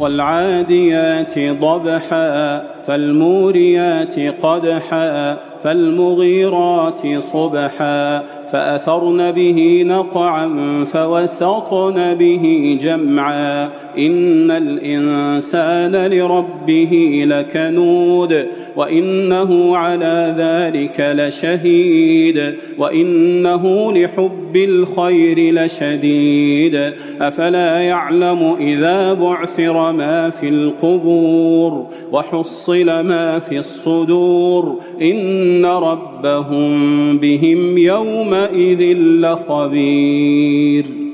والعاديات ضبحا فالموريات قدحا فالمغيرات صبحا. فأثرن به نقعا فوسطن به جمعا. إن الإنسان لربه لكنود وإنه على ذلك لشهيد. وإنه لحب الخير لشديد. أفلا يعلم إذا بعثر ما في القبور وحصل ما في الصدور إن ربهم بهم يومئذ لخبير